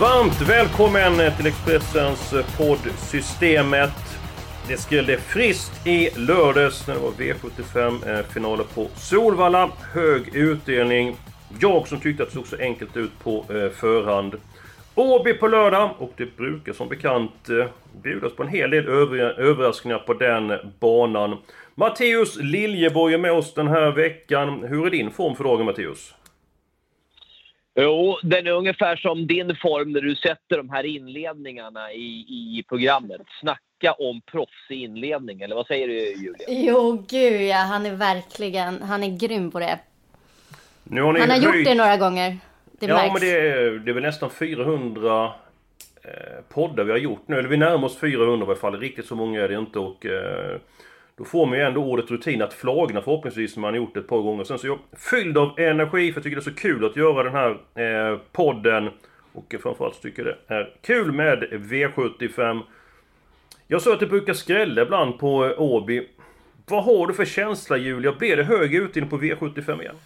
Varmt välkommen till Expressens poddsystemet. Det skrällde friskt i lördags när det var V75-finaler eh, på Solvalla. Hög utdelning. Jag som tyckte att det såg så enkelt ut på eh, förhand. Åby på lördag och det brukar som bekant eh, bjudas på en hel del överraskningar på den banan. Matteus Liljeborg är med oss den här veckan. Hur är din form för dagen Matteus? Jo, den är ungefär som din form när du sätter de här inledningarna i, i programmet. Snacka om proffsig inledning, eller vad säger du Julia? Jo, gud ja, han är verkligen, han är grym på det. Nu har han har höjt... gjort det några gånger. Det ja, märks. men det är, det är väl nästan 400 eh, poddar vi har gjort nu. Eller vi närmar oss 400 i alla fall. Riktigt så många är det inte och... Eh, då får man ju ändå ordet rutin att flagna förhoppningsvis som man har gjort ett par gånger. Sen så är jag fylld av energi för jag tycker det är så kul att göra den här eh, podden. Och framförallt så tycker jag det är kul med V75. Jag sa att det brukar skrälla ibland på eh, Åby. Vad har du för känsla Julia? Blir det hög utdelning på V75 igen?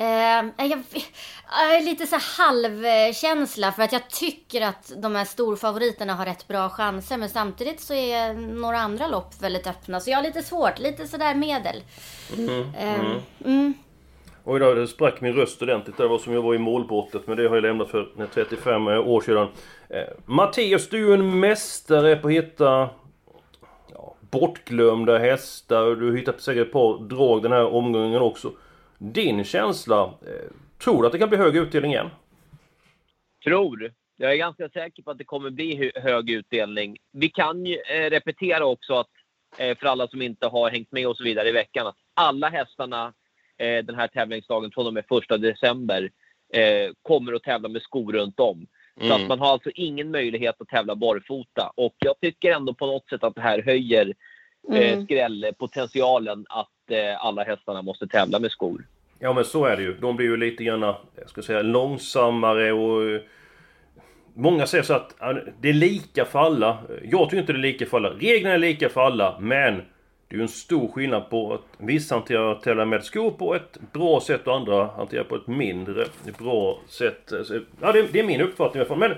Eh, jag, jag lite så halvkänsla för att jag tycker att de här storfavoriterna har rätt bra chanser. Men samtidigt så är några andra lopp väldigt öppna. Så jag har lite svårt, lite sådär medel. Mm, eh, mm. Mm. Då, det sprack min röst ordentligt. Det var som jag var i målbrottet. Men det har jag lämnat för 35 år sedan. Eh, Mattias, du är en mästare på att hitta ja, bortglömda hästar. Du har hittat säkert ett par drag den här omgången också. Din känsla, eh, tror du att det kan bli hög utdelning igen? Tror. Jag är ganska säker på att det kommer bli hög utdelning. Vi kan ju eh, repetera också att eh, för alla som inte har hängt med och så vidare i veckan att alla hästarna den här tävlingsdagen från och med första december kommer att tävla med skor runt om. Mm. Så att man har alltså ingen möjlighet att tävla barfota. Och jag tycker ändå på något sätt att det här höjer mm. skrällpotentialen att eh, alla hästarna måste tävla med skor. Ja men så är det ju. De blir ju lite grann, jag ska säga, långsammare och... Eh, många säger så att det är lika för alla. Jag tycker inte det är lika för alla. Reglerna är lika för alla, men det är ju en stor skillnad på att vissa hanterar tävla med skor på ett bra sätt och andra hanterar på ett mindre bra sätt. Ja, det, det är min uppfattning i alla fall. Men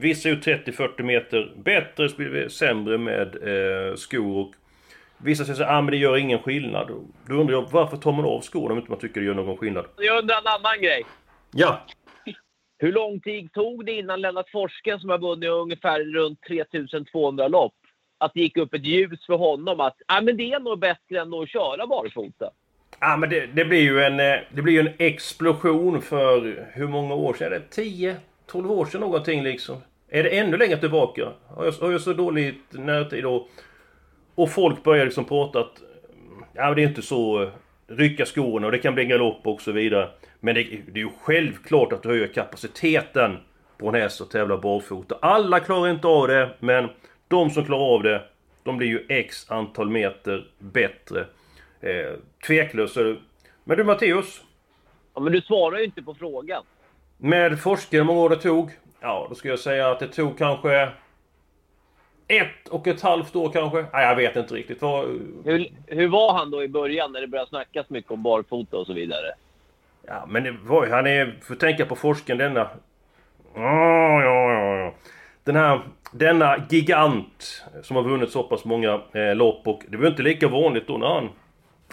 vissa är ju 30-40 meter bättre, sämre med eh, skor och Vissa säger att ah, men det gör ingen skillnad. Då undrar jag varför tar man av skorna om inte man tycker det gör någon skillnad? Jag undrar en annan grej. Ja. Hur lång tid tog det innan Lennart Forsken som har vunnit ungefär runt 3200 lopp, att det gick upp ett ljus för honom att ah, men det är nog bättre än att köra barfota? Ja men det, det, blir ju en, eh, det blir ju en explosion för hur många år sedan? Är det 10, 12 år sedan någonting liksom? Är det ännu längre tillbaka? Har jag, har jag så dåligt närtid då? Och folk börjar liksom prata att ja, det är inte så eh, rycka skorna och det kan bli galopp och så vidare. Men det, det är ju självklart att du höjer kapaciteten på en häst och tävlar barfota. Alla klarar inte av det, men de som klarar av det, de blir ju x antal meter bättre. Eh, tveklöst är det. Men du Matteus? Ja, men du svarar ju inte på frågan. Med forskare, hur många år det tog? Ja, då ska jag säga att det tog kanske ett och ett halvt år kanske? Nej, jag vet inte riktigt. Vad... Hur, hur var han då i början när det började snackas mycket om barfota och så vidare? Ja, men det var Han är... Får tänka på forskaren denna... Ja, ja, ja. Den här... Denna gigant som har vunnit så pass många eh, lopp och det var inte lika vanligt då när han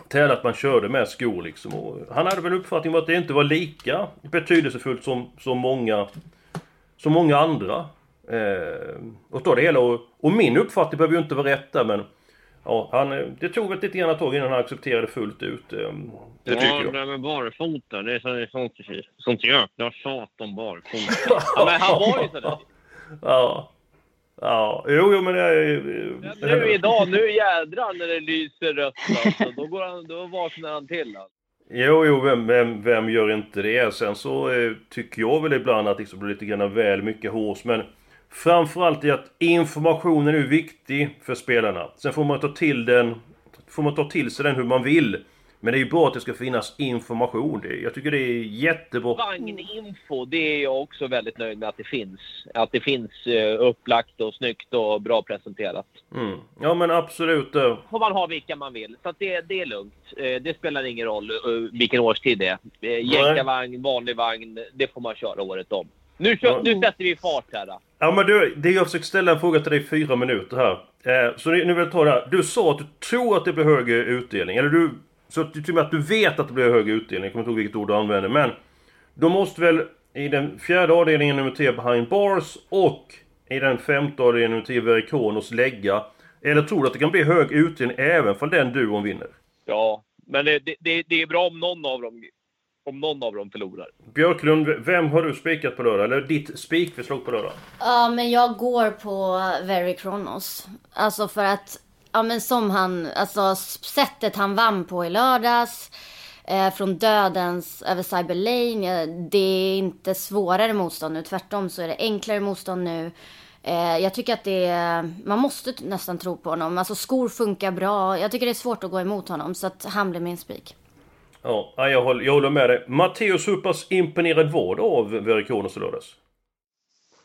tävlade att man körde med skor liksom. Och han hade väl uppfattningen att det inte var lika betydelsefullt som, som många... Som många andra. Eh, och då det hela och, och min uppfattning behöver ju inte vara rätt där men Ja, han, det tog väl lite grann tag innan han accepterade fullt ut. Eh, det ja, tycker jag. det med barfota, det är, så, det är sånt, sånt jäkla tjat om barfota. ja, men han var ju sådär. Ja. Ja, jo, jo men det är Nu idag, nu jädrar när det lyser rött alltså. Då, går han, då vaknar han till alltså. Jo, jo, vem, vem, vem gör inte det? Sen så eh, tycker jag väl ibland att det liksom blir lite grann väl mycket hårs, men Framförallt är att informationen är viktig för spelarna. Sen får man ta till den... Får man ta till sig den hur man vill. Men det är ju bra att det ska finnas information. Jag tycker det är jättebra. Vagninfo, det är jag också väldigt nöjd med att det finns. Att det finns eh, upplagt och snyggt och bra presenterat. Mm. Ja men absolut. Får man ha vilka man vill. Så det, det är lugnt. Eh, det spelar ingen roll eh, vilken årstid det är. Jänkarvagn, vanlig vagn, det får man köra året om. Nu, kör, nu sätter vi fart här. Då. Ja men du, det jag försöker ställa en fråga till dig i fyra minuter här. Eh, så nu vill jag ta det här. Du sa att du tror att det blir högre utdelning. Eller du... Så att du till och med att du vet att det blir högre utdelning. Jag kommer inte ihåg vilket ord du använder. Men... Då måste väl i den fjärde avdelningen nummer 10 behind bars och i den femte avdelningen nummer 10 Verikonos lägga. Eller tror du att det kan bli hög utdelning även för den duon vinner? Ja, men det, det, det är bra om någon av dem om någon av dem förlorar. Björklund, vem har du spikat på lördag? Eller ditt spikförslag på lördag? Ja, men jag går på Very Kronos. Alltså för att, ja men som han, alltså sättet han vann på i lördags. Eh, från dödens över Cyber Lane. Det är inte svårare motstånd nu. Tvärtom så är det enklare motstånd nu. Eh, jag tycker att det är, man måste nästan tro på honom. Alltså skor funkar bra. Jag tycker det är svårt att gå emot honom. Så att han blir min spik. Ja, jag håller, jag håller med dig. Matteus, hur pass imponerad var du av Verikonos i lördags?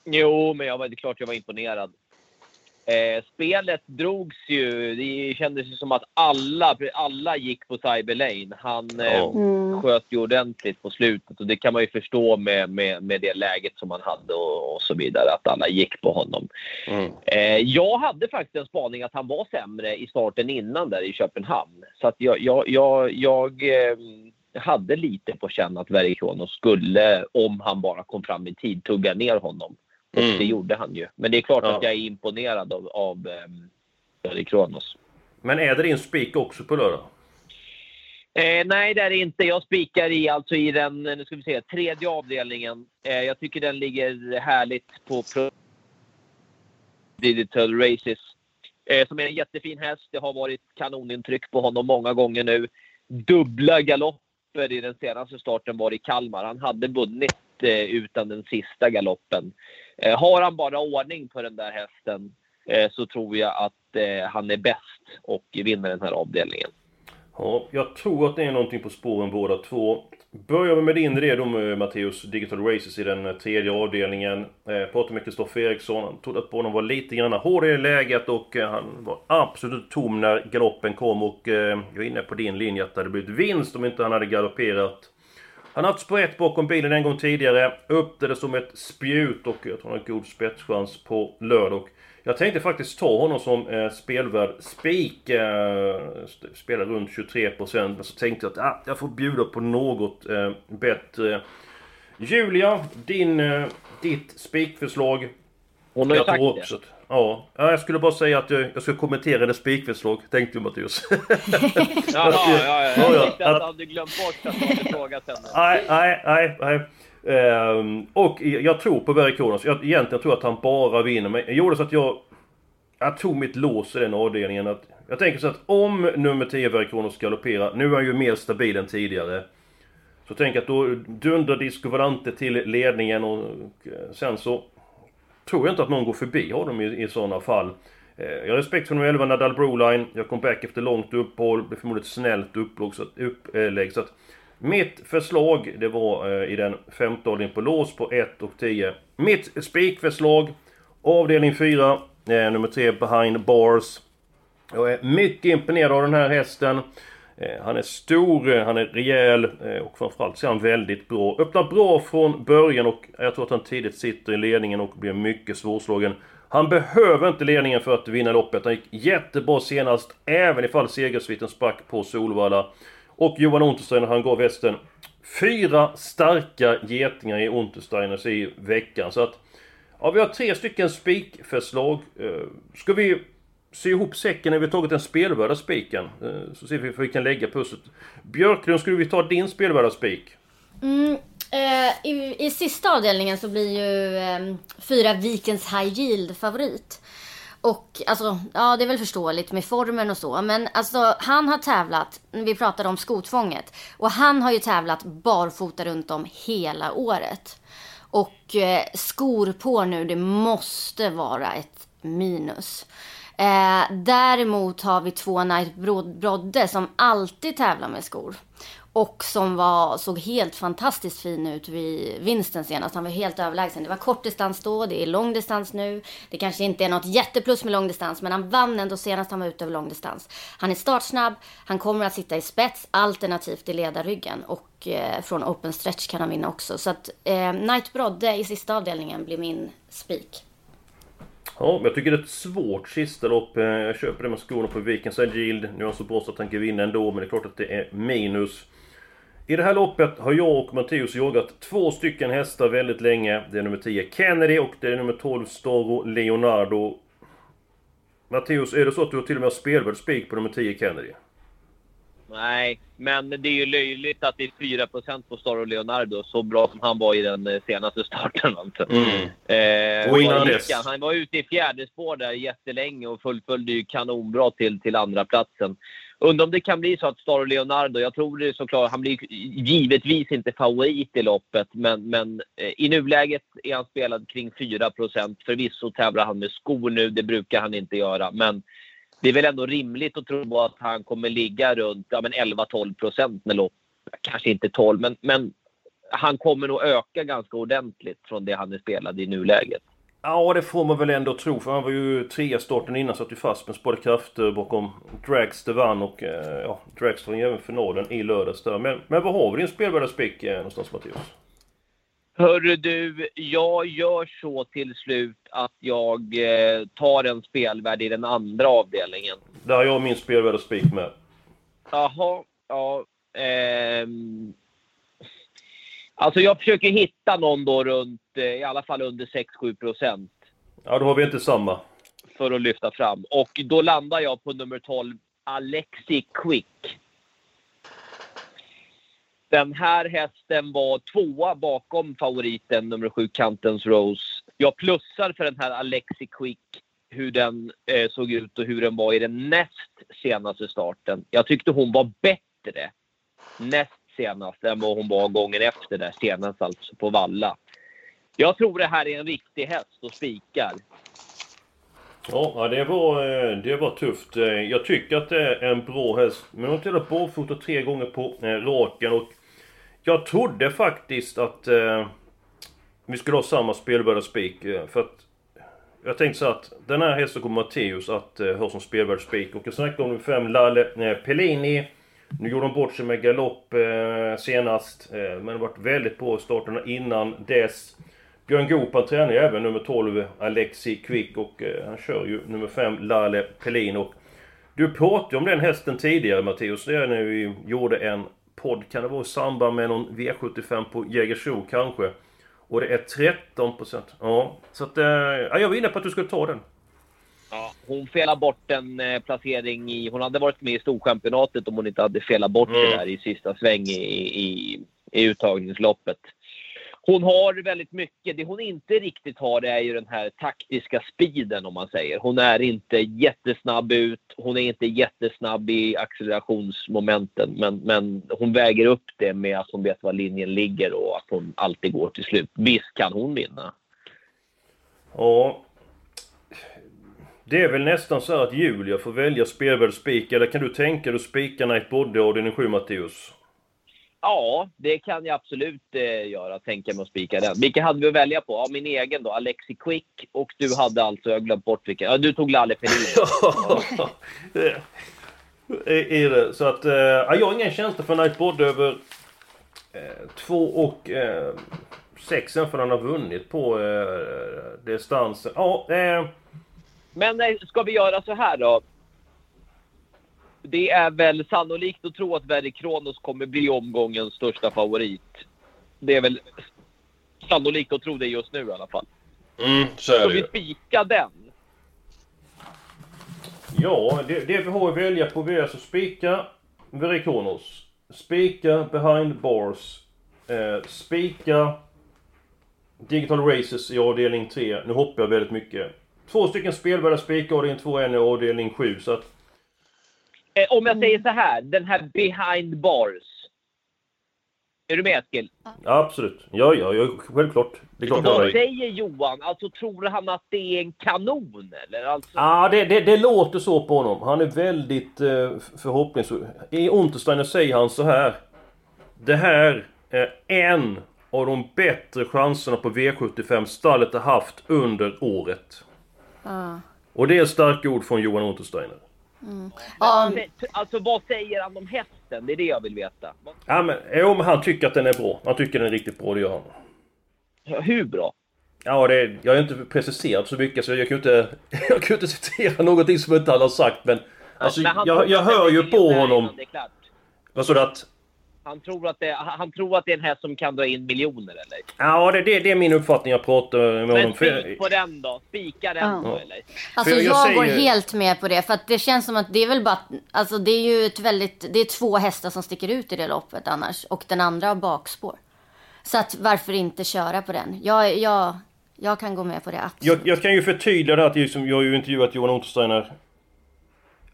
Jo, men jag var, det är klart jag var imponerad. Eh, spelet drogs ju. Det kändes ju som att alla, alla gick på Cyberlane. Han eh, mm. sköt ju ordentligt på slutet och det kan man ju förstå med, med, med det läget som han hade och, och så vidare, att alla gick på honom. Mm. Eh, jag hade faktiskt en spaning att han var sämre i starten innan där i Köpenhamn. Så att jag, jag, jag, jag eh, hade lite på känn att Verikronos skulle, om han bara kom fram i tid, tugga ner honom. Och mm. det gjorde han ju. Men det är klart ja. att jag är imponerad av, av um, Kronos. Men är det din spik också på lördag? Eh, nej, det är det inte. Jag spikar i, alltså i den nu ska vi se, tredje avdelningen. Eh, jag tycker den ligger härligt på Digital Races. Eh, som är en jättefin häst. Det har varit kanonintryck på honom många gånger nu. Dubbla galopper i den senaste starten var i Kalmar. Han hade vunnit eh, utan den sista galoppen. Eh, har han bara ordning på den där hästen eh, så tror jag att eh, han är bäst och vinner den här avdelningen. Ja, jag tror att det är någonting på spåren båda två. Börjar vi med din idé då Matteus, Digital Races i den tredje avdelningen. Pratade med Kristoffer Eriksson, han trodde att banan var lite grann hård i läget och han var absolut tom när galoppen kom och jag är inne på din linje att det hade blivit vinst om inte han hade galopperat han har haft sprätt bakom bilen en gång tidigare. Upp det som ett spjut och jag tror han har god spetschans på lördag. Jag tänkte faktiskt ta honom som eh, spelvärd spik. Eh, spelar runt 23% men så tänkte jag att ah, jag får bjuda på något eh, bättre. Julia, din, eh, ditt spikförslag. Hon har ju sagt det. Ja, jag skulle bara säga att jag, jag ska kommentera det spikförslag, tänkte du Mattias. Jaha, ja, ja, ja. Jag tänkte att du hade glömt bort att du fråga sen. Nej, nej, nej. nej. Ehm, och jag tror på Barry Kronos. Jag, egentligen tror jag att han bara vinner. Men jag gjorde så att jag... Jag tog mitt lås i den avdelningen. Att, jag tänker så att om nummer 10 Barry Kronos galopperar. Nu är han ju mer stabil än tidigare. Så tänker jag att då dundrar Disco Valante till ledningen och sen så tror jag inte att någon går förbi honom i, i sådana fall. Eh, jag har respekt för nummer 11 Nadal Broline. Jag kom back efter långt uppehåll. Det förmodligen ett snällt upplägg. Så att, upplägg, så att mitt förslag, det var eh, i den femte avdelningen på lås på 1 och 10. Mitt spikförslag, avdelning 4, eh, nummer 3 behind bars. Jag är mycket imponerad av den här hästen. Eh, han är stor, eh, han är rejäl eh, och framförallt ser han väldigt bra. Öppnar bra från början och jag tror att han tidigt sitter i ledningen och blir mycket svårslagen. Han behöver inte ledningen för att vinna loppet. Han gick jättebra senast, även ifall segersviten sprack på Solvalla. Och Johan Untersteiner, han gav västen fyra starka getingar i Untersteiners i veckan. Så att... Ja, vi har tre stycken spikförslag. Ska vi sy ihop säcken när vi tagit den spelvärda spiken. Eh, så ser vi hur vi kan lägga pusslet. Björklund, skulle vi ta din spelvärda spik? Mm, eh, i, I sista avdelningen så blir ju eh, fyra Vikens High Yield favorit. Och alltså, ja det är väl förståeligt med formen och så. Men alltså han har tävlat, vi pratade om skotvånget. Och han har ju tävlat barfota runt om hela året. Och eh, skor på nu, det måste vara ett minus. Eh, däremot har vi två Night Brodde som alltid tävlar med skor. Och som var, såg helt fantastiskt fin ut vid vinsten senast. Han var helt överlägsen. Det var kortdistans då, det är långdistans nu. Det kanske inte är något jätteplus med långdistans, men han vann ändå senast han var ute över långdistans. Han är startsnabb, han kommer att sitta i spets, alternativt i ledarryggen. Och eh, från open stretch kan han vinna också. Så att eh, Knight Brodde i sista avdelningen blir min spik. Ja, jag tycker det är ett svårt sista lopp. Eh, jag köper det med skorna på Vikens Yield. Nu är han så bra så att han kan vinna ändå, men det är klart att det är minus. I det här loppet har jag och Matteus jagat två stycken hästar väldigt länge. Det är nummer 10 Kennedy och det är nummer 12 Storo Leonardo. Matteus, är det så att du har till och med spelvärd spik på nummer 10 Kennedy? Nej, men det är ju löjligt att det är 4 på Storo Leonardo. Så bra som han var i den eh, senaste starten alltså. Mm. Eh, och innan dess? Han var ute i fjärde spår där jättelänge och fullföljde ju kanonbra till, till andra platsen. Undrar om det kan bli så att Staro Leonardo, jag tror det såklart, han blir givetvis inte favorit i loppet, men, men eh, i nuläget är han spelad kring 4% Förvisso tävlar han med skor nu, det brukar han inte göra, men det är väl ändå rimligt att tro att han kommer ligga runt ja, 11-12 procent med lopp. Kanske inte 12, men, men han kommer nog öka ganska ordentligt från det han är spelad i nuläget. Ja, det får man väl ändå tro. För han var ju trea starten innan, satt ju fast med sparade krafter bakom Dragster vann och eh, ja, Dragster vann även finalen i lördags där. Men, men vad har vi din spelvärda spik eh, någonstans Mattias? Hörru du, jag gör så till slut att jag eh, tar en spelvärd i den andra avdelningen. Där har jag min spelvärda spik med. Jaha, ja. Ehm, Alltså jag försöker hitta någon då runt, eh, i alla fall under 6-7 procent. Ja, då har vi inte samma. För att lyfta fram. Och då landar jag på nummer 12, Alexi Quick. Den här hästen var tvåa bakom favoriten nummer sju, Cantons Rose. Jag plussar för den här Alexi Quick hur den eh, såg ut och hur den var i den näst senaste starten. Jag tyckte hon var bättre näst senast än vad hon var gången efter där senast, alltså på Valla. Jag tror det här är en riktig häst och spikar. Ja, det var, eh, det var tufft. Eh, jag tycker att det är en bra häst. Men hon har tävlat barfota tre gånger på eh, raken och jag trodde faktiskt att eh, vi skulle ha samma spelvärdespik. Eh, för att jag tänkte så att den här hästen kommer Matteus att eh, ha som spelvärd spik. Och jag snackade om nummer 5, Lalle eh, Pellini. Nu gjorde de bort sig med galopp eh, senast, eh, men det varit väldigt bra i starterna innan dess. Björn Goop han tränar ju även nummer 12 Alexi Quick och eh, han kör ju nummer 5 Lalle Pellin. Och du pratade om den hästen tidigare Matteus. det är när vi gjorde en podd, kan det vara i samband med någon V75 på Jägersro kanske? Och det är 13%. Ja, så att... Eh, jag var inne på att du skulle ta den. Ja, hon felade bort en eh, placering i... Hon hade varit med i Storchampionatet om hon inte hade felat bort mm. det där i sista sväng i, i, i uttagningsloppet. Hon har väldigt mycket. Det hon inte riktigt har är ju den här taktiska speeden om man säger. Hon är inte jättesnabb ut. Hon är inte jättesnabb i accelerationsmomenten. Men, men hon väger upp det med att hon vet var linjen ligger och att hon alltid går till slut. Visst kan hon vinna. Ja, det är väl nästan så att Julia får välja spelvärd spik, eller kan du tänka dig att spika Night Body avdelning 7 Matteus? Ja, det kan jag absolut eh, göra. Tänka mig att spika den. Vilka hade vi att välja på? Ja, min egen då, Alexi Quick. Och du hade alltså, jag har glömt bort vilka. Ja, du tog Lalle Pelin. ja, är det. Så att, eh, jag har ingen känsla för Night Body över eh, två och eh, sex för han har vunnit på eh, distansen. Ja, eh, men eh, ska vi göra så här då? Det är väl sannolikt att tro att Verry Kronos kommer bli omgångens största favorit. Det är väl sannolikt att tro det just nu i alla fall. Mm, så är Ska vi spika den? Ja, det, det vi har att välja på vi är alltså spika Verry Kronos. Spika Behind Bars. Eh, spika Digital Races i avdelning 3. Nu hoppar jag väldigt mycket. två stycken spelvärda spikar avdelning 2 och en i avdelning 7. Så att, om jag säger så här, den här behind bars. Är du med Eskil? ja, absolut. Ja, ja, ja, självklart. Det är klart Vad säger Johan? Alltså tror han att det är en kanon eller? Alltså, Ja, det, det, det låter så på honom. Han är väldigt eh, förhoppningsfull. I Untersteiner säger han så här. Det här är en av de bättre chanserna på V75 stallet har haft under året. Ja. Och det är starka ord från Johan Untersteiner. Ja, alltså vad säger han om hästen? Det är det jag vill veta. Ja, men, jo, men han tycker att den är bra. Han tycker den är riktigt bra, det gör han. Hur bra? Ja, det, jag har inte preciserat så mycket så jag kan ju inte, jag kan inte citera någonting som inte han har sagt men... Alltså, Men jag, jag hör ju på honom... innan Det är klart. Vad sa du att... Han tror, att det, han tror att det är en häst som kan dra in miljoner eller? Ja, det, det, det är min uppfattning jag pratar med Men honom. spik För, på den då? Spika den Ja. då eller? Alltså jag, jag säger- går helt med på det. För att det känns som att det är väl bara... Alltså det är ju ett väldigt... Det är två hästar som sticker ut i det loppet annars. Och den andra har bakspår. Så att varför inte köra på den? Jag, jag, jag kan gå med på det absolut. jag, jag kan ju förtydliga det att liksom, jag har ju intervjuat Johan Untersteiner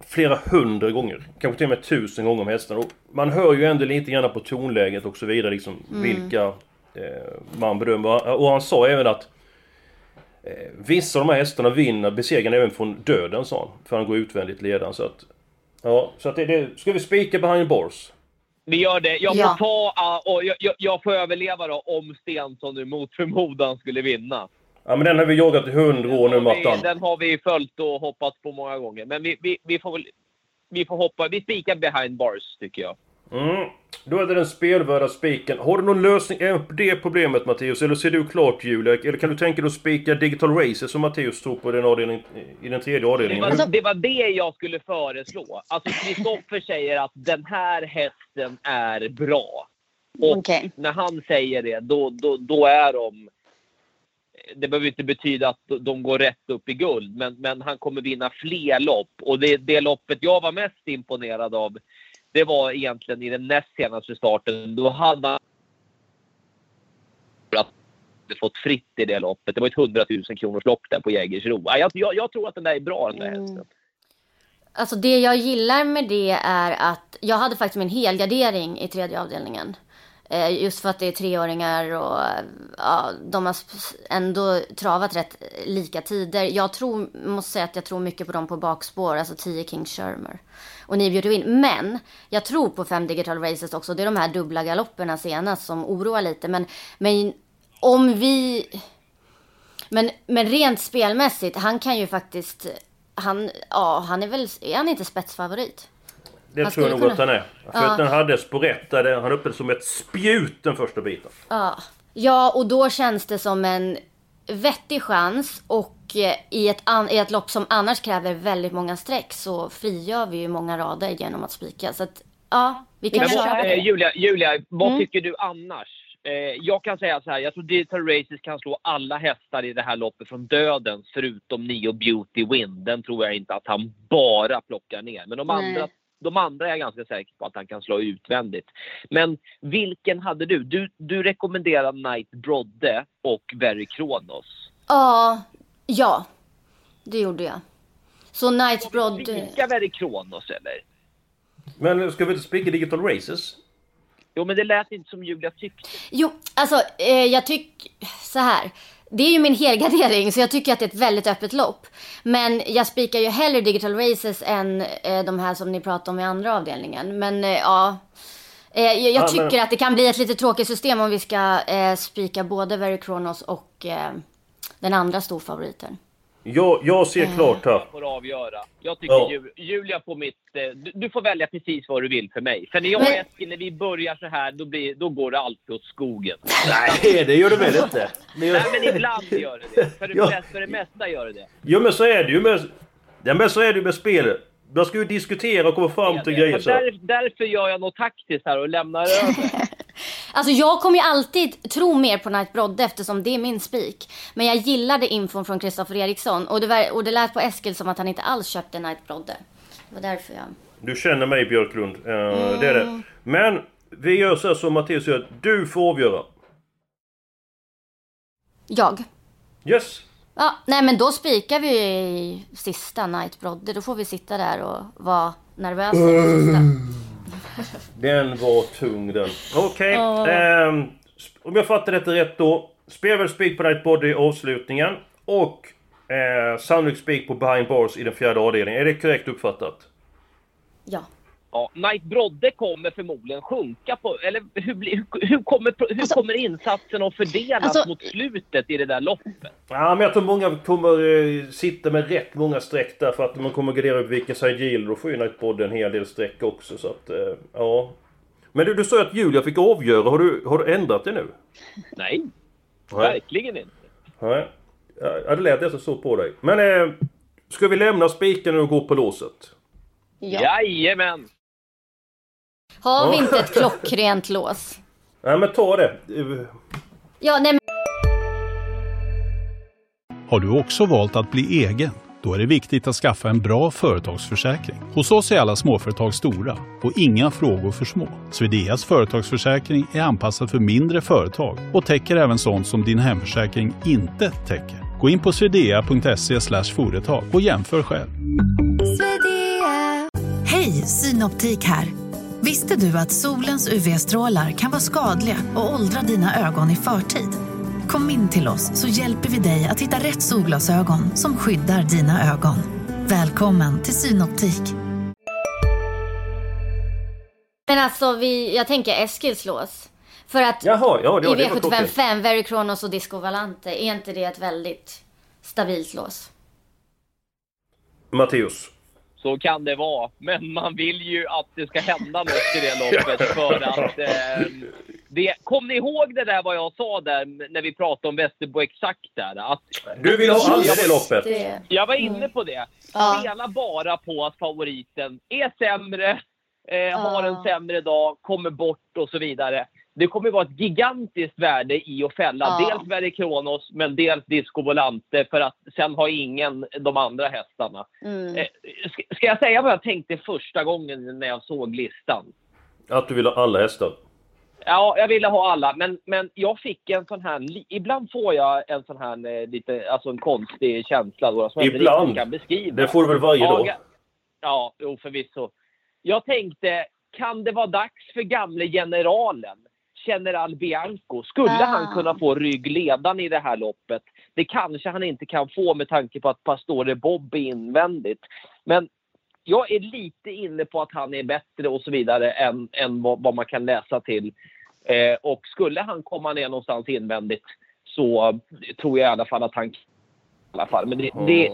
flera hundra gånger. Kanske till och med tusen gånger om hästarna. Och man hör ju ändå lite grann på tonläget och så vidare liksom vilka eh, man bedömer. Och han sa även att eh, vissa av de här hästarna vinner besegran även från döden sa han. För han går utvändigt ledaren så att... Ja, så att det, det ska vi spika behind bars? Vi gör det. Jag får Ja. ta ah, och jag, jag, jag får överleva då om Stensson nu mot förmodan skulle vinna. Ja men den har vi jagat i hundra år nu Mattan. Den har vi följt och hoppats på många gånger. Men vi, vi, vi får väl... Vi får hoppa. Vi spikar behind bars tycker jag. Mm. Då är det den spelvärda spiken. Har du någon lösning även på det problemet Matteus? Eller ser du klart Julia? Eller kan du tänka dig att spika Digital Racer som Matteus tror på i den, avdelning, i den tredje Det avdelningen? var, det var det jag skulle föreslå. Alltså Kristoffer säger att den här hästen är bra. Och Okej. när han säger det, då, då, då är de... Det behöver inte betyda att de går rätt upp i guld, men, men han kommer vinna fler lopp. Och det, det loppet jag var mest imponerad av, det var egentligen i den näst senaste starten. Då hade han fått fritt i det loppet. Det var ett 100 000 kronors lopp där på Jägersro. Ja, Jag, jag, jag tror att den där är bra den där Mm. Alltså det jag gillar med det är att jag hade faktiskt min helgardering i tredje avdelningen. Eh, just för att det är treåringar och ja, de har ändå travat rätt lika tider. Jag tror, måste säga att jag tror mycket på dem på bakspår, alltså 10 King Shermer. Och ni bjuder in. Men jag tror på fem digital races också. Det är de här dubbla galopperna senast som oroar lite. Men, men om vi... Men, men rent spelmässigt, han kan ju faktiskt... Han, ja, han är väl... Är han inte spetsfavorit? Det han tror jag nog skulle att han är. För Ja. att den hade spårätt där, han upplevde som ett spjut den första biten. Ja. Ja, och då känns det som en vettig chans. Och eh, i ett, an- i ett lopp som annars kräver väldigt många streck så frigör vi ju många rader genom att spika. Så att, ja, vi kan Men köra på eh, det. Julia, Julia, vad Mm. tycker du annars? Eh, jag kan säga så här, jag tror Digital Races kan slå alla hästar i det här loppet från döden förutom Neo Beauty Win. Den tror jag inte att han bara plockar ner. Men de Nej. andra, de andra är jag ganska säker på att han kan slå utvändigt. Men vilken hade du? Du, du rekommenderar Knight Brodde och Very Kronos. Ja, ja. Det gjorde jag. Så Night Broad... Spika Very Kronos eller? Men ska vi inte spika Digital Races? Jo, men det lät inte som Julia tyckte. Jo, alltså eh, jag tycker så här. Det är ju min helgardering så jag tycker att det är ett väldigt öppet lopp. Men jag spikar ju hellre digital races än eh, de här som ni pratar om i andra avdelningen. Men eh, ja. Eh, jag jag Ja, men- tycker att det kan bli ett lite tråkigt system om vi ska eh, spika både Very Kronos och eh, den andra storfavoriten. Jag, jag ser klart här. får avgöra. Jag tycker Ja. Ju- Julia får mitt... eh, Du, du får välja precis vad du vill för mig. För när jag och Eskil, när vi börjar så här, då, blir, då går det alltid åt skogen. Nej, det gör det väl inte? Men Nej, jag... men ibland gör det det. För det, Ja. mesta, för det mesta gör det det. Jo men så är det ju med... Ja, men så är det ju med spel. Man ska ju diskutera och komma fram till grejer där, därför gör jag något taktiskt här och lämnar över. Alltså jag kommer ju alltid tro mer på Night Brodde eftersom det är min spik. Men jag gillade infon från Kristoffer Eriksson och det, var, och det lät på Eskil som att han inte alls köpte Night Brodde. Det var därför jag... Du känner mig Björklund. Eh, Det är det. Men vi gör så som Mattias gör. Du får avgöra. Jag? Yes. Ja, nej men då spikar vi i sista Night Brodde. Då får vi sitta där och vara nervösa. Den var tung den. Okej. ehm, sp- om jag fattar detta rätt då. Spelar väl spik på Night Body i avslutningen. Och eh, sannolikt spik på Behind Bars i den fjärde avdelningen. Är det korrekt uppfattat? Ja. Ja, Knight Brodde kommer förmodligen sjunka på... Eller hur, hur, hur, kommer, hur Alltså- kommer insatsen att fördelas Alltså- mot slutet i det där loppet? Ja, men jag tror många kommer eh, sitta med rätt många streck där för att man kommer gardera upp vilken side. Då får ju Night Body en hel del streck också så att, eh, ja. Men du, du sa ju att Julia fick avgöra. Har du, har du ändrat det nu? Nej, verkligen inte. Nej. Ja, det lät nästan så på dig. Men eh, ska vi lämna spiken och gå på låset? ja. Jajamän! Har vi inte ett klockrent lås? Nej men ta det. Ja, nej men... Har du också valt att bli egen? Då är det viktigt att skaffa en bra företagsförsäkring. Hos oss är alla småföretag stora och inga frågor för små. Swedeas företagsförsäkring är anpassad för mindre företag och täcker även sånt som din hemförsäkring inte täcker. Gå in på swedea.se företag och jämför själv. Hej, Synoptik här. Visste du att solens UV-strålar kan vara skadliga och åldra dina ögon i förtid? Kom in till oss så hjälper vi dig att hitta rätt solglasögon som skyddar dina ögon. Välkommen till Synoptik. Men alltså, vi, jag tänker Eskils lås. För att Jaha, ja, det, i det var klockrent. V755, Very Kronos och Disco Valante, är inte det ett väldigt stabilt lås? Matteus. Så kan det vara. Men man vill ju att det ska hända något i det loppet för att... Eh, det, kom ni ihåg det där vad jag sa där när vi pratade om Västerbo Exakt där? Att Du vill ha alla i det loppet? Det, Jag var inne på det. Spela bara på att favoriten är sämre, eh, har en sämre dag, kommer bort och så vidare. Det kommer vara ett gigantiskt värde i att fälla Ja. dels Verre Kronos men dels Disco Volante för att sen har ingen de andra hästarna. mm. Eh, ska, jag säga vad jag tänkte första gången när jag såg listan? Att du vill ha alla hästar? Ja, jag ville ha alla, men, men jag fick en sån här... Ibland får jag en sån här eh, lite, alltså en konstig känsla då, som jag inte Ibland? riktigt kan beskriva. Det får du väl varje ja, dag? Ja, jo förvisso. Jag tänkte, kan det vara dags för gamle generalen, General Bianco? Skulle Ah. han kunna få ryggledan i det här loppet? Det kanske han inte kan få med tanke på att Pastore Bob är invändigt. Men jag är lite inne på att han är bättre och så vidare än, än vad, vad man kan läsa till. Eh, och skulle han komma ner någonstans invändigt så tror jag i alla fall att han i alla fall. Men det, det,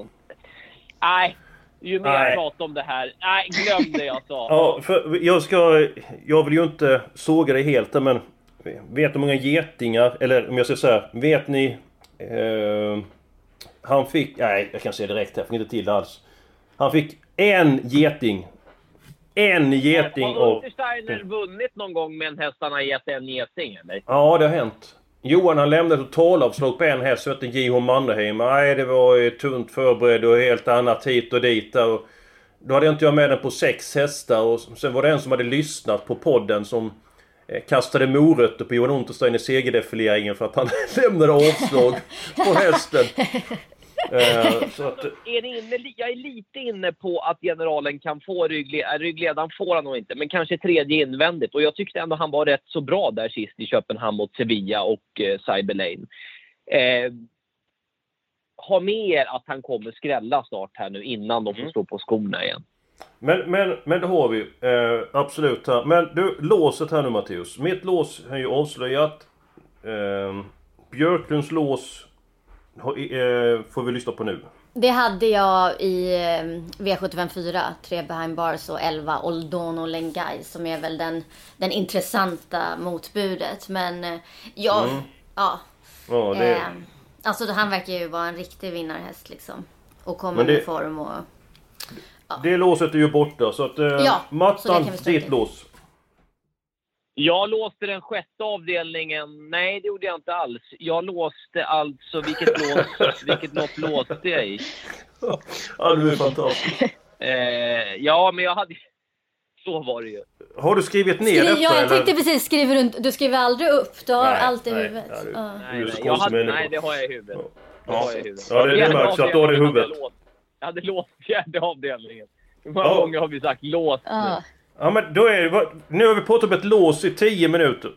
Nej, ju mer Nej. jag pratar om det här. Nej, glöm det jag sa. Ja, för jag ska... Jag vill ju inte såga dig helt men... Vet du hur många getingar, eller om jag säger så här, vet ni... Eh, han fick... Nej, jag kan säga direkt här, jag får inte till det alls. Han fick en geting. En geting Har. Untersteiner vunnit någon gång med en häst han har gett en geting eller? Ja, det har hänt. Johan han lämnade totalavslag på en häst som hette J.H. Mannerheim. Nej, det var ju tunt förberedd och helt annat hit och dit. Och då hade inte jag med den på sex hästar och sen var det en som hade lyssnat på podden som kastade morötter på Johan Unterstein i segerdefileringen för att han lämnade avslag på hästen. Eh, så att, Är ni inne, jag är lite inne på att generalen kan få ryggle, äh, ryggledaren får han nog inte, men kanske tredje invändigt. Och jag tyckte ändå han var rätt så bra där sist i Köpenhamn mot Sevilla och eh, Cyber Lane. Eh, ha med er att han kommer skrälla snart här nu innan de får stå på skorna igen. Men, men, men det har vi. Eh, absolut. Här. Men du, låset här nu Matteus. Mitt lås är ju avslöjat. Eh, Björklunds lås eh, får vi lyssna på nu. det hade jag i eh, V754, 3 behind bars och 11 Oldono Lengai som är väl den, den intressanta motbudet. Men eh, jag, ja. Ja, det, Eh, alltså han verkar ju vara en riktig vinnarhäst liksom. Och kommer det- med form och... det låset är ju borta så att... Eh, Ja, Mattan, ditt lås. Jag låste den sjätte avdelningen. Nej, det gjorde jag inte alls. Jag låste alltså... Vilket, lås, vilket lopp låste jag i? Ja, du är fantastisk. Eh, ja, men jag hade... Så var det ju. Har du skrivit ner Skri- detta ja, jag eller? tänkte precis, skriver du, du skriver aldrig upp? Du har Nej, allt i nej, huvudet? ja, du- Ja. Nej, nej, jag hade, nej, det har jag i huvudet. Det har jag i huvudet. Ja, det- det märks att du har det i huvudet. Hade jag hade låst fjärde avdelningen. Hur många Ja. gånger har vi sagt lås nu? Ja. Ja men då är det... Nu har vi pratat om ett lås i 10 minuter.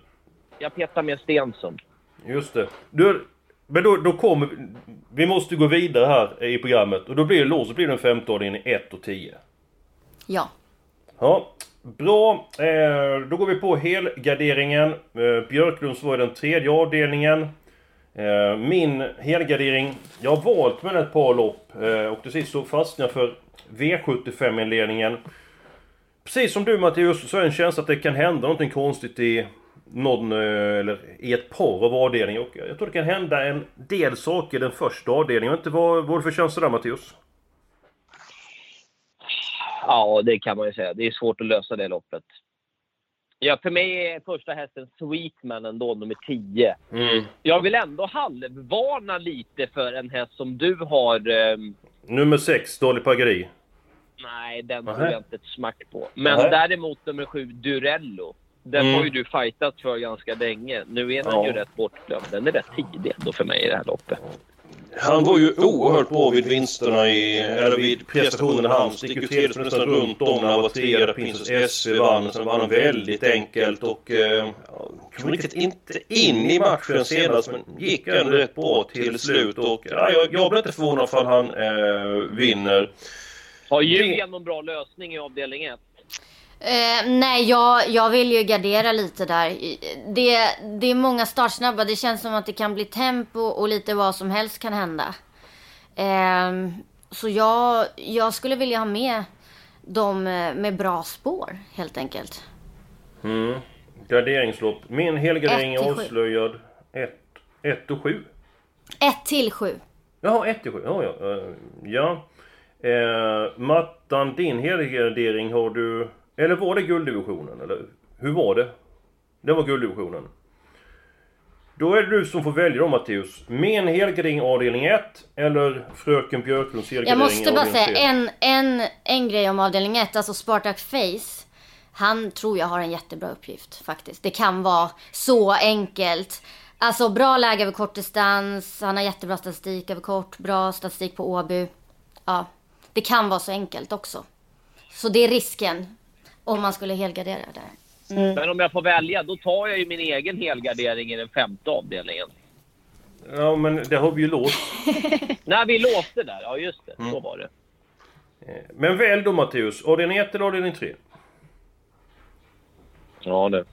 Jag petar med Stensson. Just det. Du, men då, då kommer... Vi måste gå vidare här i programmet. Och då blir det lås. Så blir det en femte avdelning i 1 och 10. ja. Ja, bra. Eh, då går vi på helgarderingen. Eh, Björklunds var i den tredje avdelningen. Eh, min helgardering, jag har valt mellan ett par lopp. Eh, och till sist så fastnade jag för V75-inledningen. Precis som du Mattias, så är det en känsla att det kan hända någonting konstigt i någon, eh, eller i ett par av avdelningar. Och jag tror det kan hända en del saker i den första avdelningen. Jag vet inte vad, vad är det för känsla där Mattias? Ja, det kan man ju säga. Det är svårt att lösa det loppet. Ja, för mig är första hästen Sweetman ändå, nummer 10. Mm. Jag vill ändå halvvarna lite för en häst som du har... ehm, Nummer 6, Dolly Pagari. nej, den tror jag inte ett smack på. Men Nähä. däremot nummer 7, Durello. Den Mm. har ju du fightat för ganska länge. Nu är den Ja. ju rätt bortglömd. Den är rätt tidig ändå för mig i det här loppet. Han var ju oerhört bra vid vinsterna i, eller vid prestationerna i Halmstad. Gick ju så nästan runt om när han var trea där Princess SV vann. Sen vann han väldigt enkelt och eh, kom riktigt inte in i matchen senast men gick ändå rätt bra till slut. Och ja, jag, jag blir inte förvånad för han eh, vinner. Har ju Det- någon bra lösning i avdelning 1. Eh, nej, jag, jag vill ju gardera lite där. Det, det är många startsnabba. Det känns som att det kan bli tempo och lite vad som helst kan hända. Eh, så jag, jag skulle vilja ha med dem eh, med bra spår, helt enkelt. Mm. Garderingslopp. Min helgardering är avslöjad 1 och 7. 1 till 7. Jaha, 1 till 7. Ja, ja. eh, ja. Eh, Mattan, din helgardering har du... Eller var det gulddivisionen? Eller hur var det? Det var gulddivisionen. Då är det du som får välja då Matteus. Min helgardering avdelning 1 eller Fröken Björklunds helgardering Jag måste bara avdelning säga 3? en, en, en grej om avdelning 1, alltså Spartak Face. Han tror jag har en jättebra uppgift faktiskt. Det kan vara så enkelt. Alltså bra läge över kortdistans, han har jättebra statistik över kort, bra statistik på Åby. Ja, det kan vara så enkelt också. Så det är risken om man skulle helgardera där. Men om jag får välja, då tar jag ju min egen helgardering i den femte avdelningen. Ja men det har vi ju låst. Nej, vi låste där. Ja, just det. Så var det. Eh, Men välj då Matteus. Avdelning 1 eller avdelning 3? Ja, det.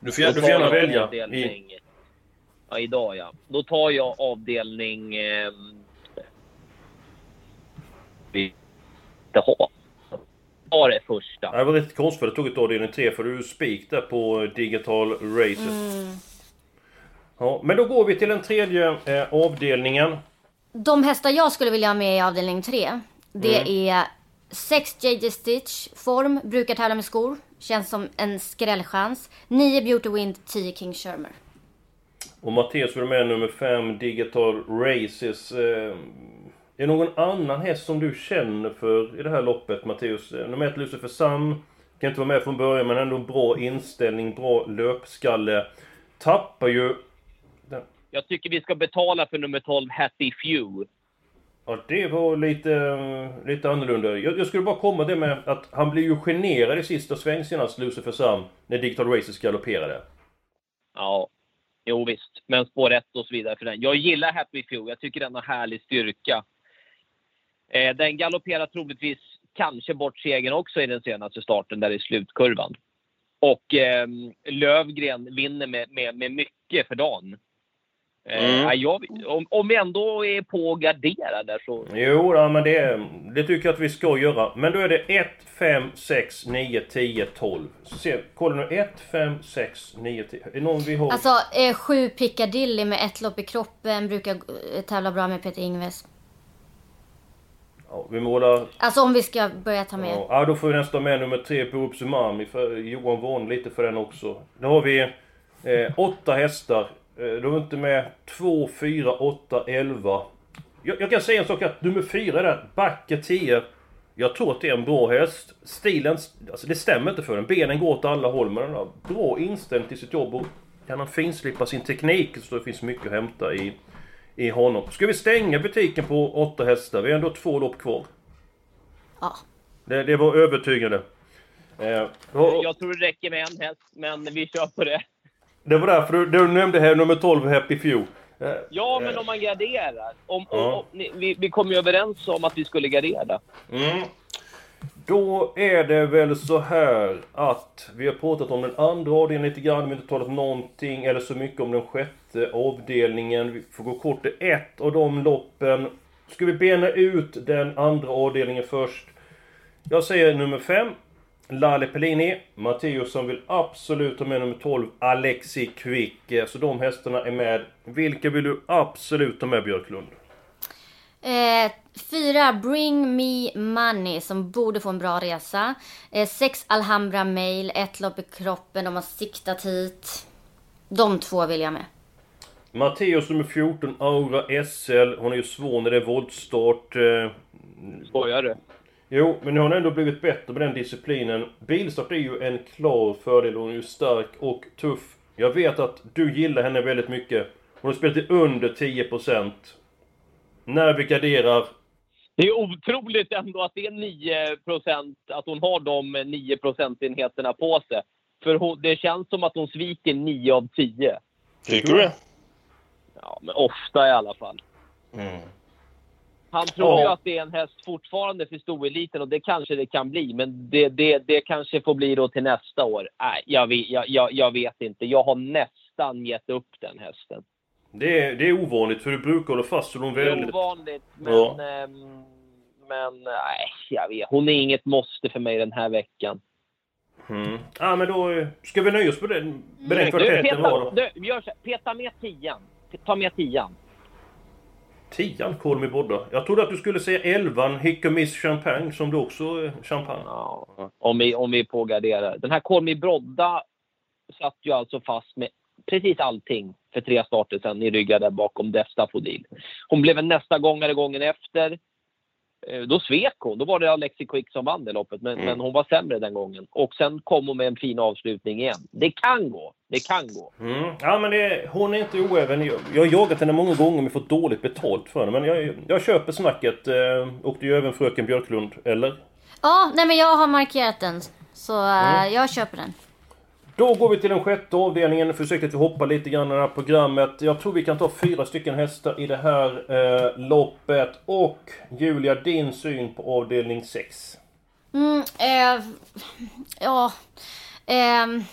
Du får, du får gärna välja. I, Avdelning... Ja, idag ja. Då tar jag avdelning... Eh... Vi inte ha. Ta det första. Det var rätt konstigt för det tog ett avdelning 3 för du spik där på Digital Racet. Ja, men då går vi till den tredje eh, avdelningen. De hästar jag skulle vilja ha med i avdelning 3, det Mm. är 6 JJ Stitch, form, brukar tävla med skor, känns som en skrällchans. 9 Beauty Wind, 10 King Shermer. Och Mattias vill med nummer 5 Digital Races. Eh, är det någon annan häst som du känner för i det här loppet Mattias? Eh, Nummer 1 Lucifer Sam. Kan inte vara med från början men ändå bra inställning, bra löpskalle. Tappar ju... Jag tycker vi ska betala för nummer 12, Hattie Few. Ja, det var lite, lite annorlunda. Jag, jag skulle bara komma det med att han blev ju generad i sista sväng senast, Lucifer Sam, när Digital Races galopperade. Ja, jo visst. Men spår 1 och så vidare för den. Jag gillar Happy Few. Jag tycker den har härlig styrka. Eh, den galopperar troligtvis kanske bort segern också i den senaste starten där i slutkurvan. Och eh, Lövgren vinner med, med, med mycket för dagen. Eh, Mm. ja, jag, om, om vi ändå är på att gardera där så... Jo, ja, men det, det tycker jag att vi ska göra. Men då är det 1, 5, 6, 9, 10, 12. Så se, kolla nu. 1, 5, 6, 9, 10. Är någon vi har? Alltså 7 Piccadilly med ett lopp i kroppen, brukar eh, tävla bra med Peter Ingves. Ja, vi målar... Alltså om vi ska börja ta med. Ja, då får vi nästan med nummer 3 på Upsumami. För Johan varnade lite för den också. Då har vi eh, åtta hästar. Eh, då är vi inte med 2, 4, 8, 11. Jag, jag kan säga en sak att nummer 4 där, Backe 10. Jag tror att det är en bra häst. Stilen, alltså det stämmer inte för den. Benen går åt alla håll men den har bra inställning till sitt jobb och kan han finslipa sin teknik så det finns mycket att hämta i, i honom. Ska vi stänga butiken på åtta hästar? Vi har ändå två lopp kvar. Ja. Det, det var övertygande. Eh, och, Jag tror det räcker med en häst, men vi kör på det. det var därför du, du nämnde här nummer 12, Happy Few. Eh, Ja, men om man garderar. Om, om, Ja. om, ni- vi, vi kom ju överens om att vi skulle gardera. Mm. Då är det väl så här att vi har pratat om den andra avdelningen lite grann, vi har inte talat någonting eller så mycket om den sjätte avdelningen. Vi får gå kort till ett av de loppen. Ska vi bena ut den andra avdelningen först? Jag säger nummer 5. Lale Pellini. Matteo som vill absolut ha med nummer 12. Alexi Quick. Så de hästarna är med. Vilka vill du absolut ha med Björklund? Eh, fyra, Bring Me Money som borde få en bra resa. Eh, sex, Alhambra Mail, ett lopp i kroppen, de har siktat hit. De två vill jag med. Matteus nummer 14, Aura SL. Hon är ju svår när det är voltstart. Eh, Skojar du? jo, men nu har hon ändå blivit bättre med den disciplinen. Bilstart är ju en klar fördel. Hon är ju stark och tuff. Jag vet att du gillar henne väldigt mycket. Hon har spelat i under 10%. När vi garderar... Det är otroligt ändå att det är 9% att hon har de 9 procentenheterna på sig. För hon, det känns som att hon sviker 9 av 10. Tycker du det? Ja, men ofta i alla fall. Mm. Han tror ju Ja. att det är en häst fortfarande för storeliten och det kanske det kan bli. Men det, det, det kanske får bli då till nästa år. Nej, jag, jag, jag, jag vet inte. Jag har nästan gett upp den hästen. Det är, det är ovanligt för du brukar hålla fast vid hon Det är ovanligt, men... Ja. ehm, men nej, jag vet. Hon är inget måste för mig den här veckan. Mm. Ja men då eh, ska vi nöja oss med den, med den Du, kvartetten peta, då. du, gör så, peta med tian. Ta med tian. Tian, Call Me Bodda. Jag trodde att du skulle säga elvan, Hick Miss Champagne, som du också är champagne. Ja, om vi, om vi pågarderar. Den här Kolmi Brodda satt ju alltså fast med precis allting för tre starter sedan i ryggar där bakom Destafodil. Hon blev en nästa gångare gången efter. Eh, Då svek hon. Då var det Alexi Quick som vann det loppet, men, Mm. men hon var sämre den gången. Och sen kom hon med en fin avslutning igen. Det kan gå. Det kan gå. Mm. Ja men det, hon är inte oäven. Jag, jag har jagat henne många gånger men fått dåligt betalt för henne. Men jag, jag köper snacket. Eh, och det ju även fröken Björklund, eller? Ja, nej men jag har markerat den. Så eh, jag köper den. Då går vi till den sjätte avdelningen. Försökte att vi hoppar lite grann i det här programmet. Jag tror vi kan ta fyra stycken hästar i det här eh, loppet. Och Julia, din syn på avdelning 6? Mm, eh, ja. ehm,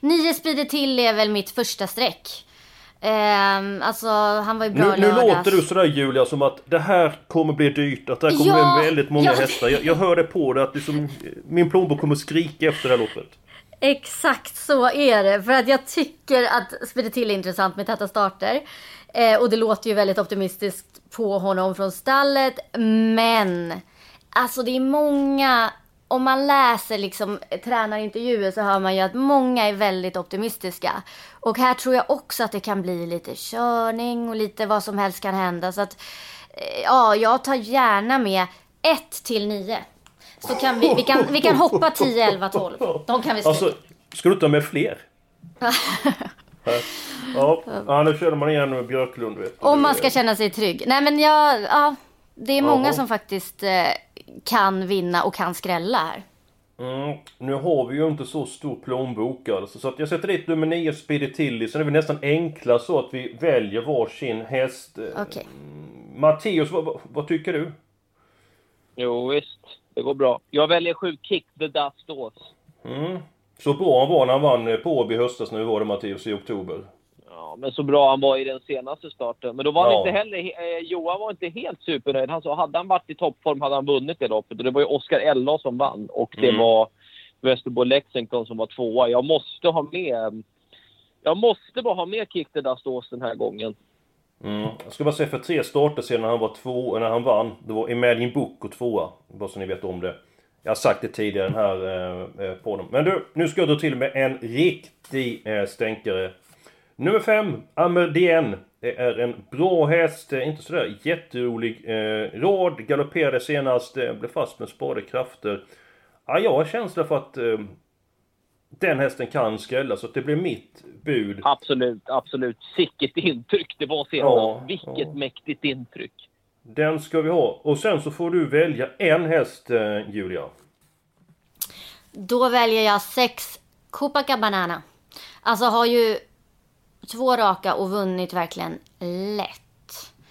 nio speeder till är väl mitt första streck. Ehm, alltså, han var ju bra Nu, nu låter du sådär Julia som att det här kommer bli dyrt, att det här kommer Ja, bli väldigt många ja. hästar. Jag, jag hör det på det att liksom, min plånbok kommer skrika efter det här loppet. Exakt så är det. För att jag tycker att Speedy till är intressant med täta starter. Eh, och det låter ju väldigt optimistiskt på honom från stallet. Men alltså det är många, om man läser liksom tränarintervjuer så hör man ju att många är väldigt optimistiska. Och här tror jag också att det kan bli lite körning och lite vad som helst kan hända. Så att eh, ja, jag tar gärna med 1 till 9. Så kan vi, vi, kan, vi kan hoppa 10, 11, 12. De kan vi stryka. Alltså, ska du inte ha med fler? ja, ja, nu körde man igen med Björklund vet du. Om man ska känna sig trygg. Nej men jag, ja. Det är många Ja. som faktiskt eh, kan vinna och kan skrälla här. Mm, nu har vi ju inte så stor plånbok alltså, så att jag sätter dit nummer 9 Speedy Tilly, sen är vi nästan enkla så att vi väljer varsin häst. Okej. Matteus, vad, vad, vad tycker du? Jo, visst. Det går bra. Jag väljer sju Kick the Dust Ås. Mm. Så bra han var när han vann eh, på Åby höstas nu var det Matteus i oktober. Ja, men så bra han var i den senaste starten. Men då var han Ja. inte heller... Eh, Johan var inte helt supernöjd. Han sa hade han varit i toppform hade han vunnit det loppet. Och det var ju Oskar Ella som vann. Och det Mm. var Västerbo Lexington som var tvåa. Jag måste ha med... Jag måste bara ha med Kick the Dust Ås den här gången. Mm. Jag ska bara säga för tre starter sedan när han var två, eh, när han vann, det var Imagine Book och tvåa. Bara så ni vet om det. Jag har sagt det tidigare den här eh, eh, podden. Men du, nu ska jag dra till med en riktig eh, stänkare. Nummer fem, Amerdien. Det är en bra häst, eh, inte sådär jätterolig. Eh, rad, galopperade senast, eh, blev fast med sparade krafter. Ja, jag har känsla för att... Eh, den hästen kan skrälla. Så att det blir mitt bud. Absolut, absolut. Sicket intryck det var senast. Ja, Vilket ja. mäktigt intryck. Den ska vi ha. Och sen så får du välja en häst, eh, Julia. Då väljer jag sex Copacabana. Alltså har ju två raka och vunnit verkligen lätt.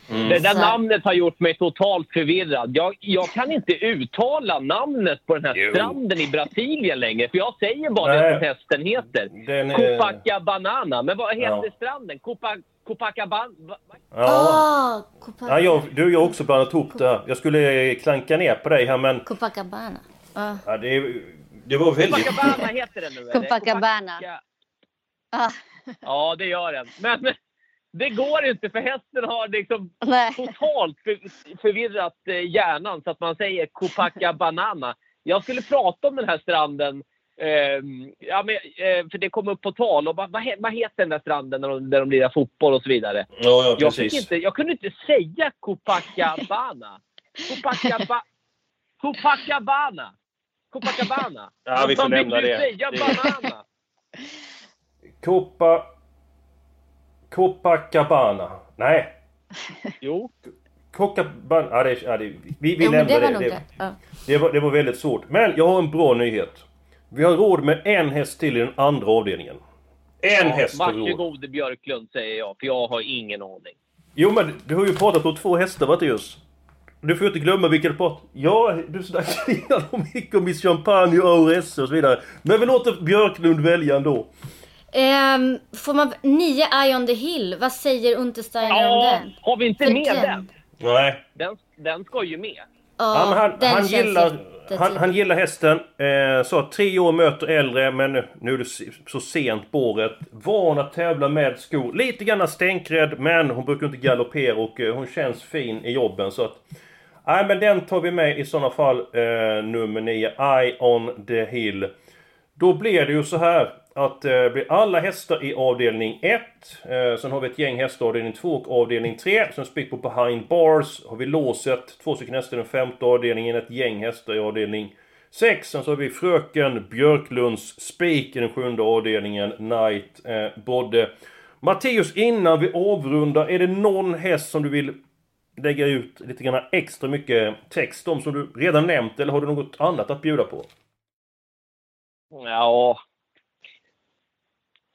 Det där namnet har gjort mig totalt förvirrad. Jag, jag kan inte uttala namnet på den här Jo. stranden i Brasilien längre. För jag säger bara Nej. som hästen heter. Den är... Copacabana. Men vad heter Ja. stranden? Copa, Copacabana? Ja. Ah, Copa- Ja, jag, du har ju också blandat ihop det här. Jag skulle klanka ner på dig här men... Copacabana. Ja. Ja, det. Det var väldigt... Copacabana heter den nu eller? Copacabana. Copaca- Ah, Ja, det gör den. Men men det går inte för hästen har liksom nej. totalt för, förvirrat eh, hjärnan så att man säger Copacabana. Jag skulle prata om den här stranden. ehm, ja, men, eh, för det kom upp på tal. Och vad, vad, he- vad heter den där stranden där de, där de lirar fotboll och så vidare? Ja, ja Jag, fick inte, jag kunde inte säga Copacabana. Copacaba, Copacabana. Copacabana. Ja, vi får lämna det. säga banana? Copa... Copacabana. Nej. Jo. Copacabana... Ja, det, ja, det, vi vi Jo, lämnar det det. var Det, det. Ja. det, var, det var väldigt svårt. Men jag har en bra nyhet. Vi har råd med en häst till i den andra avdelningen. En Ja, häst har vi råd. Varsågod Björklund säger jag, för jag har ingen aning. Jo men du har ju pratat om två hästar Mattias. Du får ju inte glömma du pratar Ja, du igenom mycket om Miss Champagne och ORS och så vidare. Men vi låter Björklund välja ändå. Ehm, får man... Nio Eye on the Hill. Vad säger Untersteiner om Ja, den? har vi inte För med den- den? Nej. Den, den ska ju med. Ja, men han, den han, känns gillar, han, han gillar hästen. Eh, så att tre år möter äldre men nu- är det så sent på året. Van att tävla med skor. Lite grann stänkrädd men hon brukar inte galoppera och eh, hon känns fin i jobben så att... Nej men den tar vi med i sådana fall. Eh, nummer 9, Eye on the Hill. Då blir det ju så här att eh, det blir alla hästar i avdelning 1. Eh, sen har vi ett gäng hästar i avdelning 2 och avdelning 3. Sen spik på behind bars. Har vi låset, två stycken hästar i den femte avdelningen. Ett gäng hästar i avdelning 6. Sen så har vi Fröken Björklunds spik i den sjunde avdelningen. Night eh, Bodde. Matteus, innan vi avrundar, är det någon häst som du vill lägga ut lite grann extra mycket text om som du redan nämnt eller har du något annat att bjuda på? Ja.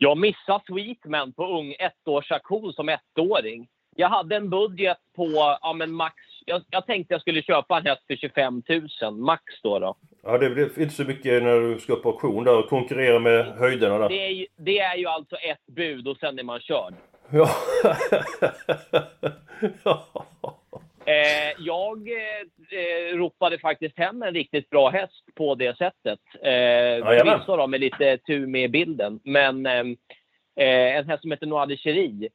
Jag missade Sweetman på ung ettårsaktion som ettåring. Jag hade en budget på ja, men max... Jag, jag tänkte jag skulle köpa en häst för 25 000, max då. då. Ja, det blir inte så mycket när du ska på auktion där och konkurrera med höjderna där. Det, är ju, det är ju alltså ett bud och sen är man körd. Ja. ja. Eh, jag eh, eh, ropade faktiskt hem en riktigt bra häst på det sättet. Eh. Förvisso då med lite tur med bilden. Men eh, eh, en häst som heter Noir de Cherie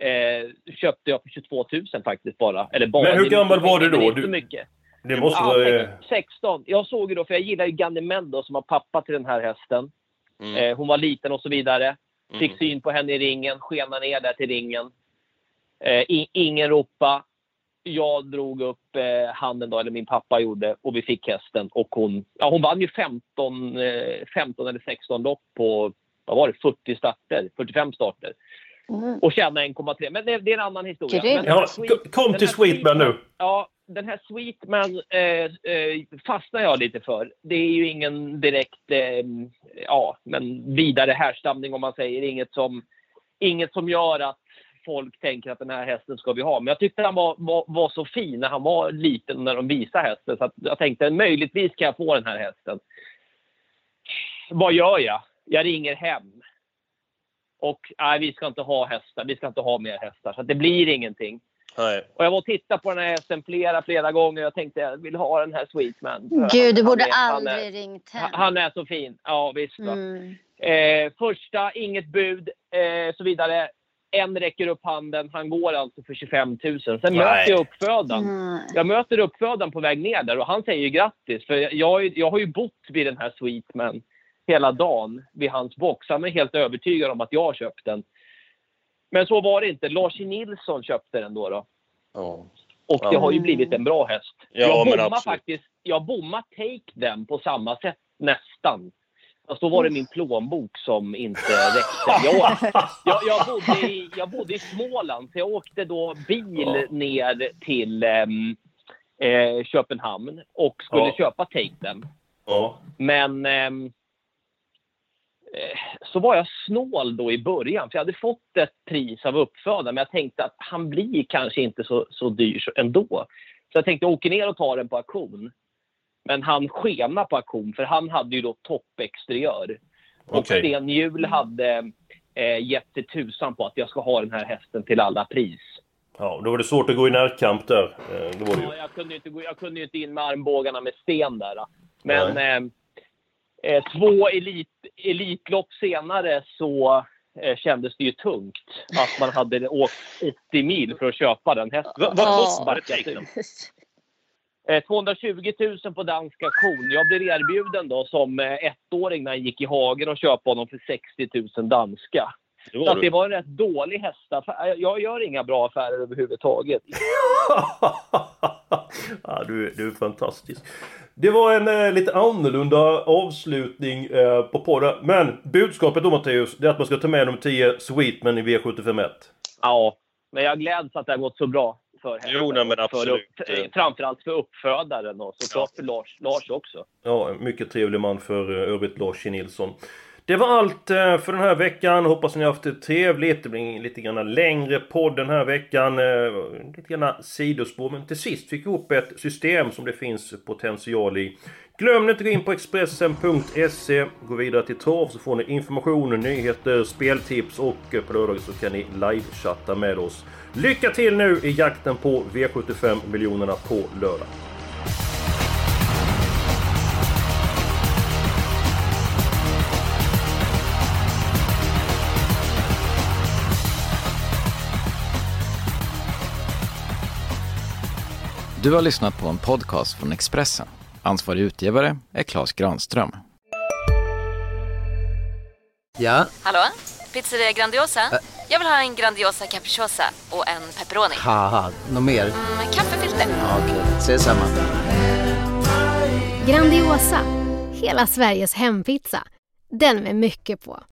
eh, köpte jag för 22 000 faktiskt bara. Eller bara. Men hur gammal var du då? Du- mycket. Det måste Ja, vara... eh, sex- 16. Jag såg ju då, för jag gillar ju Ganymede som var pappa till den här hästen. Mm. Eh, hon var liten och så vidare. Fick Mm. syn på henne i ringen, skenade ner där till ringen. Eh, i, ingen ropa. Jag drog upp eh, handen då, eller min pappa gjorde, och vi fick hästen. Och hon, ja, hon vann ju 15, eh, 15 eller 16 lopp på vad var det, 40 starter, 45 starter. Mm. Och tjänade 1,3. Men det, det är en annan historia. Men Ja, Sweet- kom till Sweetman nu. Ja, den här Sweetman eh, eh, fastnar jag lite för. Det är ju ingen direkt, eh, ja, men vidare härstamning om man säger. Inget som, inget som gör att folk tänker att den här hästen ska vi ha. Men jag tyckte han var, var, var så fin när han var liten när de visade hästen. Så att jag tänkte möjligtvis kan jag få den här hästen. Vad gör jag? Jag ringer hem. Och nej, vi ska inte ha hästar. Vi ska inte ha mer hästar. Så att det blir ingenting. Nej. Och jag var och tittade på den här hästen flera, flera gånger. Jag tänkte jag vill ha den här Sweetman. Gud, du Han borde han aldrig är- ringt Han, hem. han är så fin. Ja, visst. Mm. Eh, första, inget bud, eh, så vidare. En räcker upp handen. Han går alltså för 25 000. Sen möter jag uppfödaren. Mm. Jag möter uppfödaren på väg ner där och han säger ju grattis. För jag, har ju- jag har ju bott vid den här Sweetman hela dagen vid hans box. Han är helt övertygad om att jag har köpt den. Men så var det inte. Lars Nilsson köpte den då. då. Ja. Och det har ju blivit en bra häst. Ja, jag bommar absolut. faktiskt. Jag bommar Take den på samma sätt nästan. Fast då var det min plånbok som inte räckte. Jag, jag, jag, bodde, i, jag bodde i Småland, så jag åkte då bil ner till ehm, eh, Köpenhamn och skulle Ja. köpa tejpen. Ja. Men ehm, eh, så var jag snål då i början, för jag hade fått ett pris av uppfödaren, men jag tänkte att han blir kanske inte så, så dyr ändå. Så jag tänkte jag åker ner och tar den på auktion. Men han skena på auktion, för han hade ju då toppexteriör. Och Okej. Sten Hjul hade eh, gett till tusan på att jag ska ha den här hästen till alla pris. Ja, då var det svårt att gå i närkamp där. Eh, Det var det ju. Ja, jag, kunde ju inte gå, jag kunde inte in med armbågarna med sten där. då. Men eh, eh, två elit, elitlopp senare så eh, kändes det ju tungt att man hade åkt 80 mil för att köpa den hästen. Va- vad kostar in. Eh, 220 000 på dansk auktion. Jag blev erbjuden då som eh, ettåring när jag gick i Hagen och köpa honom för 60 000 danska. Det Så var att det var en rätt dålig hästaffär. Jag gör inga bra affärer överhuvudtaget. ja, du, är- du är fantastisk. Det var en eh, lite annorlunda avslutning eh, på podden. Men budskapet då Matteus, det är att man ska ta med de 10 Sweetmen i V751. Ja, men jag gläds att det har gått så bra för henne. Jo, nej, men För absolut. upp, framförallt för uppfödaren och såklart för Lars, Lars också. Ja, mycket trevlig man för eh, övrigt Lars Nilsson. Det var allt eh, för den här veckan. Hoppas ni har haft det trevligt. Det blir lite grann längre podd den här veckan. Eh, Lite grann sidospår. Men till sist fick vi ihop ett system som det finns potential i. Glöm inte att gå in på Expressen.se. Gå vidare till Trav så får ni information, nyheter, speltips och eh, på lördag så kan ni live-chatta med oss. Lycka till nu i jakten på V75 miljonerna på lördag. Du har lyssnat på en podcast från Expressen. Ansvarig utgivare är Klas Granström. Ja, Hallå? Pizzeria Grandiosa? Jag vill ha en Grandiosa capriciosa och en pepperoni. något mer? Med kaffefilter. Ja, Okej, ses samma. Grandiosa, hela Sveriges hempizza. Den med mycket på.